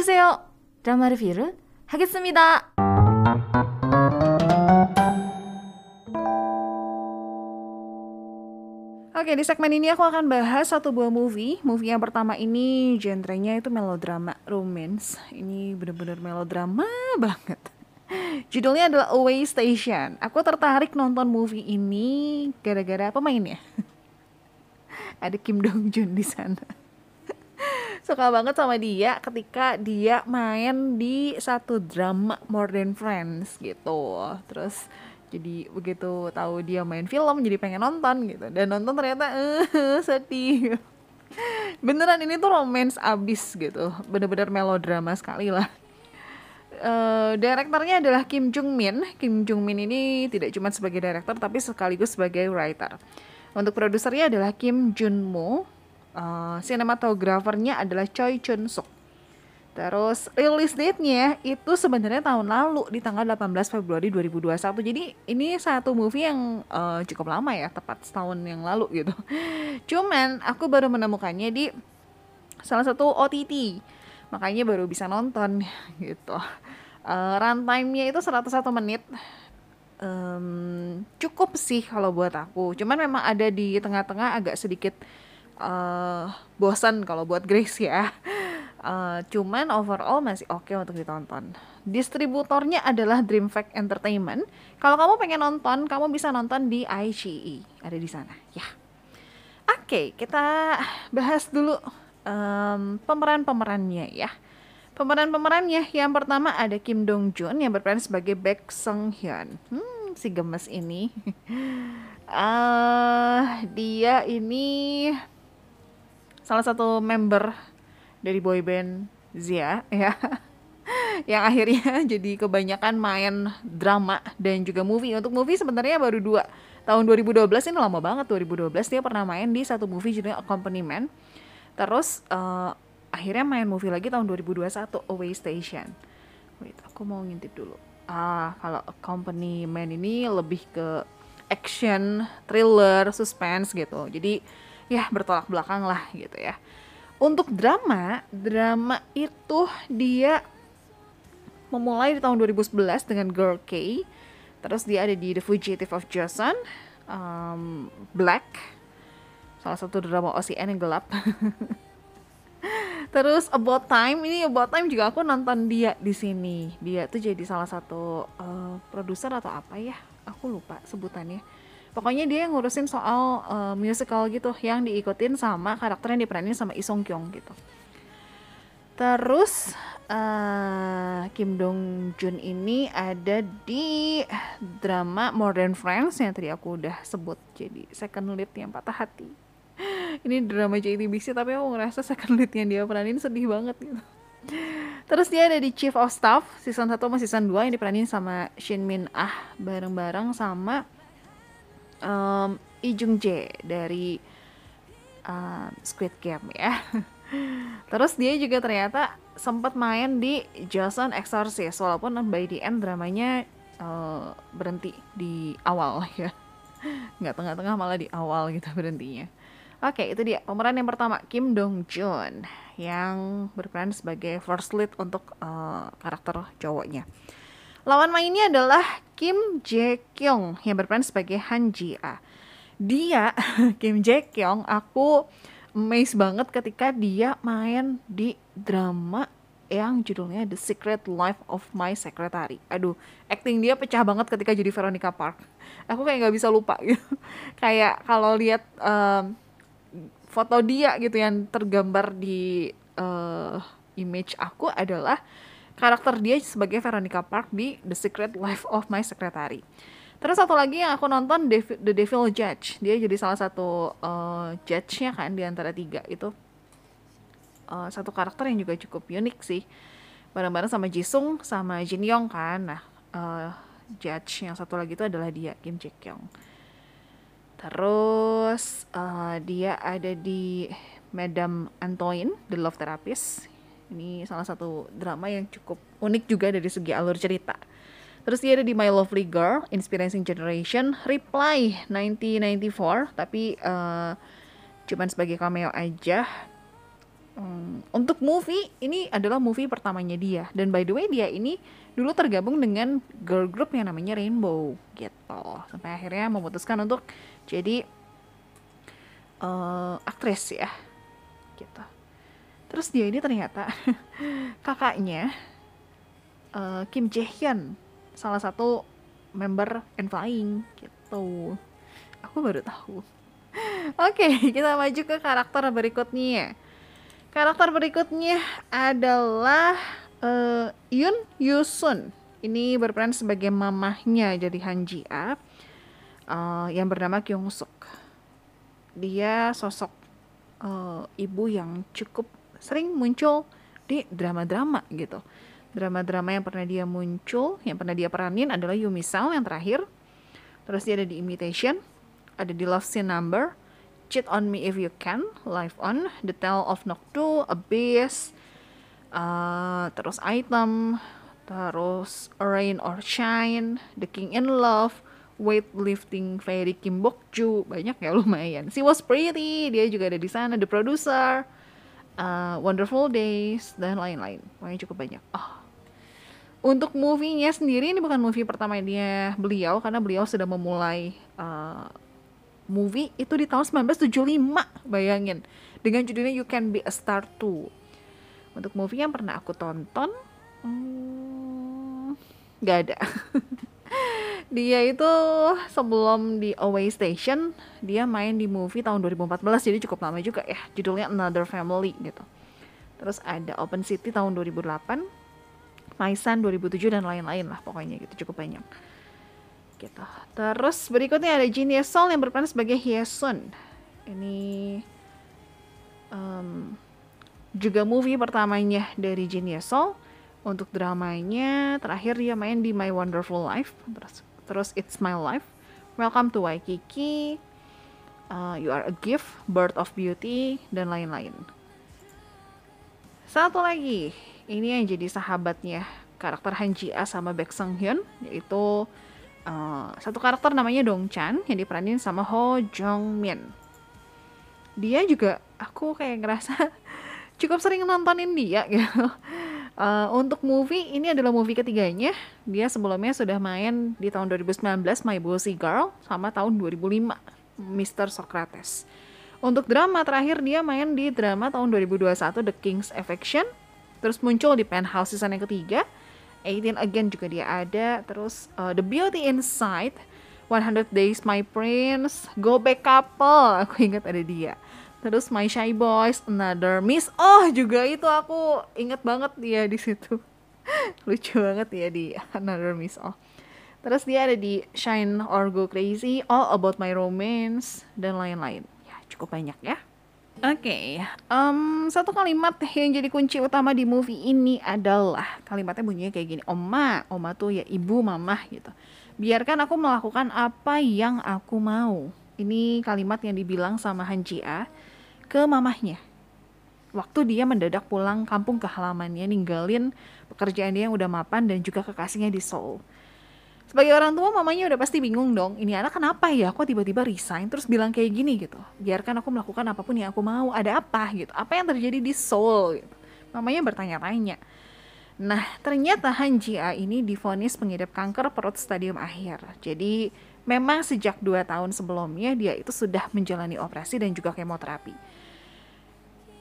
오세요. 드라마 리뷰를 하겠습니다. Oke, di segmen ini aku akan bahas satu buah movie. Movie yang pertama ini genrenya itu melodrama romance. Ini bener-bener melodrama banget. Judulnya adalah Away Station. Aku tertarik nonton movie ini gara-gara pemainnya. Ada Kim Dong Jun di sana. Suka banget sama dia ketika dia main di satu drama More Than Friends gitu. Terus jadi begitu tahu dia main film jadi pengen nonton gitu. Dan nonton ternyata eh sedih. Beneran ini tuh romance abis gitu. Bener-bener melodrama sekali lah. Uh, direkturnya adalah Kim Jung Min Kim Jung Min ini tidak cuma sebagai director tapi sekaligus sebagai writer. Untuk produsernya adalah Kim Jun Mo uh, sinematografernya adalah Choi Chun Suk Terus rilis date-nya itu sebenarnya tahun lalu di tanggal 18 Februari 2021. Jadi ini satu movie yang uh, cukup lama ya, tepat setahun yang lalu gitu. Cuman aku baru menemukannya di salah satu OTT. Makanya baru bisa nonton gitu. Uh, runtime-nya itu 101 menit. Um, cukup sih kalau buat aku. Cuman memang ada di tengah-tengah agak sedikit uh, bosan kalau buat Grace ya Uh, cuman overall masih oke okay untuk ditonton. Distributornya adalah Dream Fact Entertainment. Kalau kamu pengen nonton, kamu bisa nonton di ICE. Ada di sana, ya. Oke, okay, kita bahas dulu um, pemeran-pemerannya ya. Pemeran-pemerannya yang pertama ada Kim Dong Jun yang berperan sebagai Baek Sung Hyun. Hmm, si gemes ini. uh, dia ini salah satu member dari boyband Zia ya yang akhirnya jadi kebanyakan main drama dan juga movie. Untuk movie sebenarnya baru dua. Tahun 2012 ini lama banget 2012 dia pernah main di satu movie judulnya Accompaniment. Terus uh, akhirnya main movie lagi tahun 2021 Away Station. Wait aku mau ngintip dulu. Ah kalau Accompaniment ini lebih ke action thriller suspense gitu. Jadi ya bertolak belakang lah gitu ya untuk drama, drama itu dia memulai di tahun 2011 dengan Girl K. Terus dia ada di The Fugitive of Joseon, um, Black, salah satu drama OCN yang gelap. Terus About Time ini About Time juga aku nonton dia di sini. Dia tuh jadi salah satu uh, produser atau apa ya? Aku lupa sebutannya pokoknya dia yang ngurusin soal uh, musical gitu yang diikutin sama karakter yang diperanin sama Isong Kyung gitu. Terus uh, Kim Dong Jun ini ada di drama Modern Friends yang tadi aku udah sebut. Jadi second lead yang patah hati. Ini drama JTBC tapi aku ngerasa second lead yang dia peranin sedih banget gitu. Terus dia ada di Chief of Staff season 1 sama season 2 yang diperanin sama Shin Min Ah bareng-bareng sama um, Lee Jung dari uh, Squid Game ya. Terus dia juga ternyata sempat main di Jason Exorcist walaupun by the end dramanya uh, berhenti di awal ya. Nggak tengah-tengah malah di awal gitu berhentinya. Oke, itu dia pemeran yang pertama Kim Dong Joon yang berperan sebagai first lead untuk uh, karakter cowoknya. Lawan mainnya adalah Kim Jae Kyung yang berperan sebagai Han Ji A. Dia Kim Jae Kyung aku amazed banget ketika dia main di drama yang judulnya The Secret Life of My Secretary. Aduh, acting dia pecah banget ketika jadi Veronica Park. Aku kayak nggak bisa lupa gitu. kayak kalau lihat um, foto dia gitu yang tergambar di uh, image aku adalah karakter dia sebagai Veronica Park di The Secret Life of My Secretary. Terus satu lagi yang aku nonton The Devil Judge. Dia jadi salah satu uh, judge-nya kan di antara tiga itu. Uh, satu karakter yang juga cukup unik sih. Bareng-bareng sama Jisung sama Jin Yong kan. Nah, uh, judge yang satu lagi itu adalah dia Kim Jae Kyung. Terus uh, dia ada di Madame Antoine, The Love Therapist ini salah satu drama yang cukup unik juga dari segi alur cerita. Terus dia ada di My Lovely Girl, Inspiring Generation, Reply 1994, tapi uh, cuman sebagai cameo aja. Hmm, untuk movie ini adalah movie pertamanya dia dan by the way dia ini dulu tergabung dengan girl group yang namanya Rainbow gitu sampai akhirnya memutuskan untuk jadi uh, aktris ya gitu terus dia ini ternyata kakaknya uh, Kim Jae Hyun salah satu member and Flying gitu aku baru tahu oke okay, kita maju ke karakter berikutnya Karakter berikutnya adalah uh, Yun Yusun. Ini berperan sebagai mamahnya jadi Han Ji A uh, yang bernama Kyung Suk. Dia sosok uh, ibu yang cukup sering muncul di drama-drama gitu. Drama-drama yang pernah dia muncul, yang pernah dia peranin adalah Yumi Sao yang terakhir. Terus dia ada di Imitation, ada di Love Scene Number, Cheat on Me If You Can, live on, The Tale of Noctu, Abyss, uh, terus Item, terus Rain or Shine, The King in Love, Weightlifting Fairy Kim Bok Ju, banyak ya lumayan. She Was Pretty, dia juga ada di sana, The Producer, uh, Wonderful Days, dan lain-lain. Pokoknya cukup banyak. Oh. Untuk movie-nya sendiri ini bukan movie pertama dia beliau karena beliau sudah memulai uh, movie itu di tahun 1975 bayangin dengan judulnya You Can Be a Star Too untuk movie yang pernah aku tonton hmm, gak ada dia itu sebelum di Away Station dia main di movie tahun 2014 jadi cukup lama juga ya judulnya Another Family gitu terus ada Open City tahun 2008 My Son 2007 dan lain-lain lah pokoknya gitu cukup banyak gitu. Terus berikutnya ada Jin Ye yang berperan sebagai Hyesun. Ini um, juga movie pertamanya dari Jin Ye. Untuk dramanya terakhir dia main di My Wonderful Life. Terus, terus It's My Life. Welcome to Waikiki. Uh, you Are a Gift, Bird of Beauty, dan lain-lain. Satu lagi, ini yang jadi sahabatnya karakter Han Ji A sama Baek Sung Hyun, yaitu uh, satu karakter namanya Dong Chan yang diperanin sama Ho Jong Min. Dia juga aku kayak ngerasa cukup sering nontonin dia gitu. Uh, untuk movie ini adalah movie ketiganya. Dia sebelumnya sudah main di tahun 2019 My Bossy Girl sama tahun 2005 Mr. Socrates. Untuk drama terakhir dia main di drama tahun 2021 The King's Affection. Terus muncul di Penthouse season yang ketiga 18 again juga dia ada terus uh, The Beauty Inside 100 Days My Prince Go Back Couple aku ingat ada dia terus My Shy Boys Another Miss Oh juga itu aku inget banget dia di situ lucu banget ya di Another Miss Oh terus dia ada di Shine or Go Crazy All About My Romance dan lain-lain ya cukup banyak ya Oke, okay. um, satu kalimat yang jadi kunci utama di movie ini adalah kalimatnya bunyinya kayak gini, Oma, Oma tuh ya ibu, mamah gitu. Biarkan aku melakukan apa yang aku mau. Ini kalimat yang dibilang sama Han Ji ke mamahnya. Waktu dia mendadak pulang kampung ke halamannya, ninggalin pekerjaan dia yang udah mapan dan juga kekasihnya di Seoul. Sebagai orang tua mamanya udah pasti bingung dong ini anak kenapa ya? Kok tiba-tiba resign? Terus bilang kayak gini gitu biarkan aku melakukan apa pun yang aku mau ada apa gitu apa yang terjadi di Seoul? Gitu. Mamanya bertanya-tanya. Nah ternyata Han Ji A ini difonis pengidap kanker perut stadium akhir. Jadi memang sejak 2 tahun sebelumnya dia itu sudah menjalani operasi dan juga kemoterapi.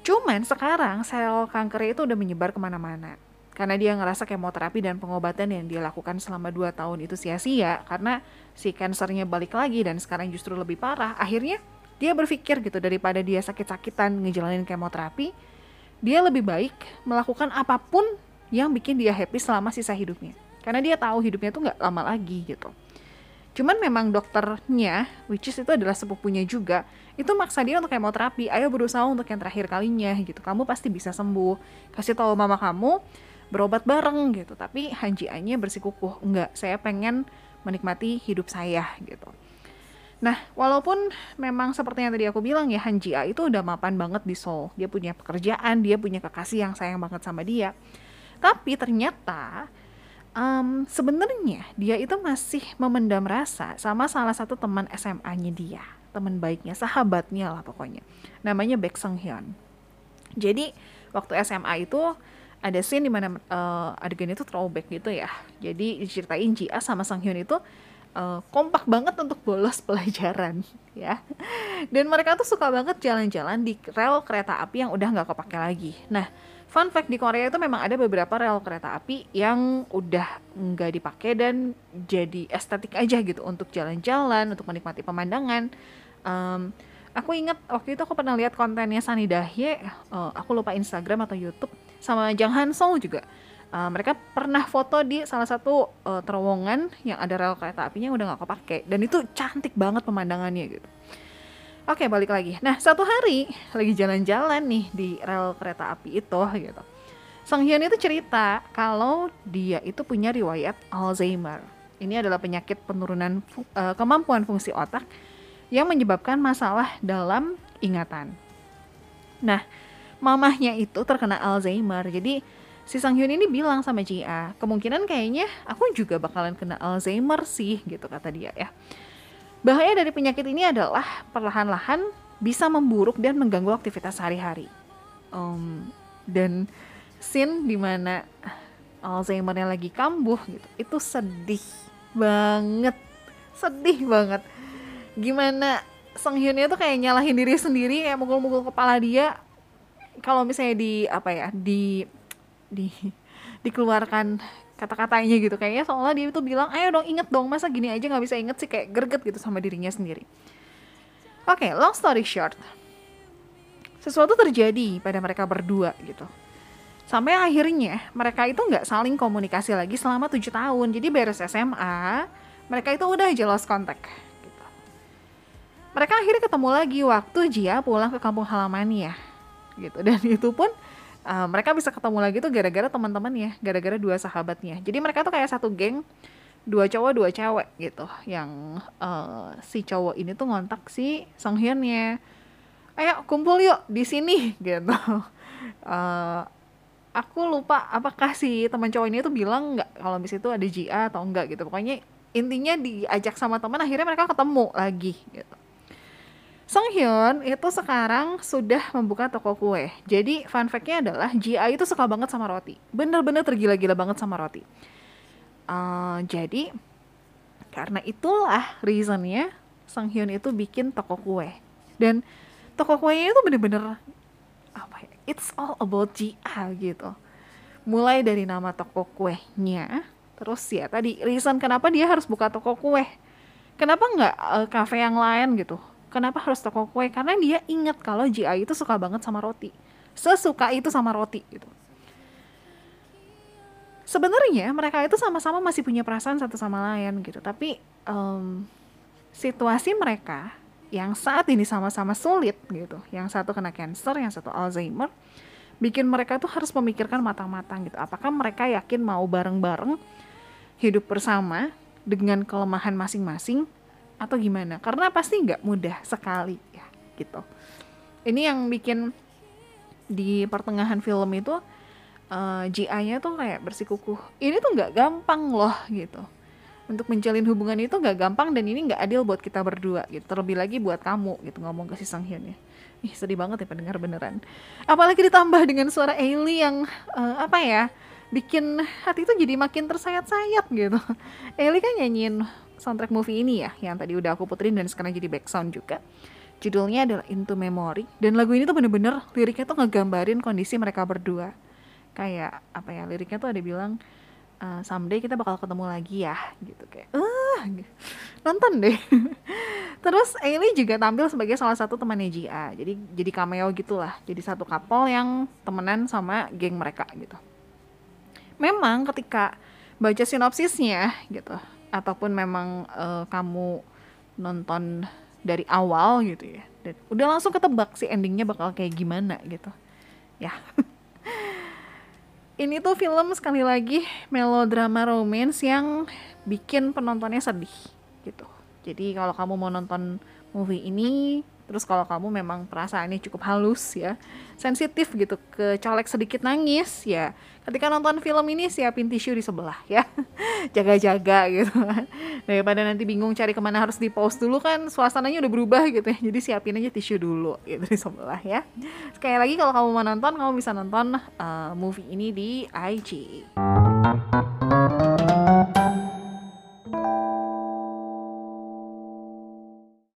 Cuman sekarang sel kanker itu udah menyebar ke mana-mana. Karena dia ngerasa kemoterapi dan pengobatan yang dia lakukan selama 2 tahun itu sia-sia karena si kansernya balik lagi dan sekarang justru lebih parah. Akhirnya dia berpikir gitu daripada dia sakit-sakitan ngejalanin kemoterapi dia lebih baik melakukan apa pun yang bikin dia happy selama sisa hidupnya. Karena dia tahu hidupnya tuh nggak lama lagi gitu cuman memang dokternya which is itu adalah sepupunya juga itu maksa dia untuk kemoterapi. Ayo berusaha untuk yang terakhir kalinya gitu. Kamu pasti bisa sembuh. Kasih tahu mama kamu berobat bareng gitu. Tapi Hanji bersikukuh. Enggak saya pengen menikmati hidup saya gitu. Nah, walaupun memang seperti yang tadi aku bilang ya, Han Ji A itu udah mapan banget di Seoul. Dia punya pekerjaan, dia punya kekasih yang sayang banget sama dia. Tapi ternyata um, sebenarnya dia itu masih memendam rasa sama salah satu teman SMA-nya dia, teman baiknya, sahabatnya lah pokoknya. Namanya Baek Sung Hyun. jadi waktu SMA itu ada scene di mana uh, adegan itu throwback gitu ya jadi diceritain Ji sama Sang Hyun itu uh, kompak banget untuk bolos pelajaran ya dan mereka tuh suka banget jalan-jalan di rel kereta api yang udah nggak kepake lagi nah fun fact di Korea itu memang ada beberapa rel kereta api yang udah nggak dipakai dan jadi estetik aja gitu untuk jalan-jalan untuk menikmati pemandangan. Um, aku ingat waktu itu aku pernah lihat kontennya Sani Dahye uh, aku lupa Instagram atau YouTube sama Jang Song juga. Uh, mereka pernah foto di salah satu uh, terowongan yang ada rel kereta apinya yang udah nggak kepake. Dan itu cantik banget pemandangannya gitu Oke, balik lagi. Nah, satu hari lagi jalan-jalan nih di rel kereta api itu gitu. Sang Hyun itu cerita kalau dia itu punya riwayat Alzheimer. Ini adalah penyakit penurunan uh, kemampuan fungsi otak yang menyebabkan masalah dalam ingatan. Nah, mamahnya itu terkena Alzheimer. Jadi si Sang Hyun ini bilang sama Jia, kemungkinan kayaknya aku juga bakalan kena Alzheimer sih gitu kata dia ya. Bahaya dari penyakit ini adalah perlahan-lahan bisa memburuk dan mengganggu aktivitas sehari-hari. Um, dan scene di mana Alzheimer-nya lagi kambuh gitu, itu sedih banget, sedih banget. Gimana Song Hyun tuh kayak nyalahin diri sendiri, kayak mukul-mukul kepala dia. Kalau misalnya di apa ya, di di dikeluarkan kata-katanya gitu. Kayaknya soalnya dia itu bilang ayo dong inget dong masa gini aja nggak bisa inget sih kayak gerget gitu sama dirinya sendiri. Oke okay, long story short. Sesuatu terjadi pada mereka berdua gitu. Sampai akhirnya mereka itu nggak saling komunikasi lagi selama tujuh tahun. Jadi beres SMA mereka itu udah aja lost contact gitu. mereka akhirnya ketemu lagi waktu Jia pulang ke kampung halamannya gitu. Dan itu pun uh, mereka bisa ketemu lagi tuh gara-gara teman-teman ya gara-gara dua sahabatnya. Jadi mereka tuh kayak satu geng dua cowok dua cewek gitu. Yang uh, si cowok ini tuh ngontak si Song Hyun nya ayo kumpul yuk di sini gitu. Uh, aku lupa apakah si teman cowok ini tuh bilang nggak kalau di situ ada Jia atau enggak gitu. Pokoknya intinya diajak sama teman akhirnya mereka ketemu lagi gitu Song Hyun itu sekarang sudah membuka toko kue. Jadi fun fact-nya adalah Ji itu suka banget sama roti. Bener-bener tergila-gila banget sama roti. Uh, jadi karena itulah reasonnya Song Hyun itu bikin toko kue. Dan toko kuenya itu bener-bener apa ya? It's all about Ji gitu. Mulai dari nama toko kuenya, terus ya tadi reason kenapa dia harus buka toko kue. Kenapa nggak uh, cafe yang lain gitu? Kenapa harus toko kue? Karena dia ingat kalau GI itu suka banget sama roti. Sesuka itu sama roti gitu. Sebenarnya mereka itu sama-sama masih punya perasaan satu sama lain gitu. Tapi um, situasi mereka yang saat ini sama-sama sulit gitu. Yang satu kena cancer, yang satu Alzheimer, bikin mereka tuh harus memikirkan matang-matang gitu. Apakah mereka yakin mau bareng-bareng hidup bersama dengan kelemahan masing-masing atau gimana? Karena pasti nggak mudah sekali ya gitu. Ini yang bikin di pertengahan film itu uh, eh, GI-nya tuh kayak bersikukuh ini tuh nggak gampang loh gitu. Untuk menjalin hubungan itu nggak gampang dan ini nggak adil buat kita berdua gitu. Terlebih lagi buat kamu gitu ngomong ke si Sang Hyun ya. Ih sedih banget ya pendengar beneran. Apalagi ditambah dengan suara Ailey yang uh, apa ya bikin hati itu jadi makin tersayat-sayat gitu. Ailey kan nyanyiin soundtrack movie ini ya yang tadi udah aku puterin dan sekarang jadi background juga. Judulnya adalah Into Memory dan lagu ini tuh bener-bener liriknya tuh ngegambarin kondisi mereka berdua. Kayak apa ya liriknya tuh ada bilang uh, someday kita bakal ketemu lagi ya gitu kayak uh, nonton deh. Terus Ailey juga tampil sebagai salah satu temannya Jia jadi jadi cameo gitulah jadi satu couple yang temenan sama geng mereka gitu. Memang ketika baca sinopsisnya gitu ataupun memang uh, kamu nonton dari awal gitu ya. Dan udah langsung ketebak sih endingnya bakal kayak gimana gitu. Ya. Ini tuh film sekali lagi melodrama romance yang bikin penontonnya sedih gitu. Jadi kalau kamu mau nonton movie ini Terus kalau kamu memang perasaannya cukup halus ya, sensitif gitu, ke colek sedikit nangis ya. Ketika nonton film ini siapin tisu di sebelah ya, jaga-jaga gitu. Daripada nanti bingung cari ke mana harus di pause dulu kan, suasananya udah berubah gitu ya. Jadi siapin aja tisu dulu gitu di sebelah ya. Sekali lagi kalau kamu mau nonton, kamu bisa nonton uh, movie ini di IG.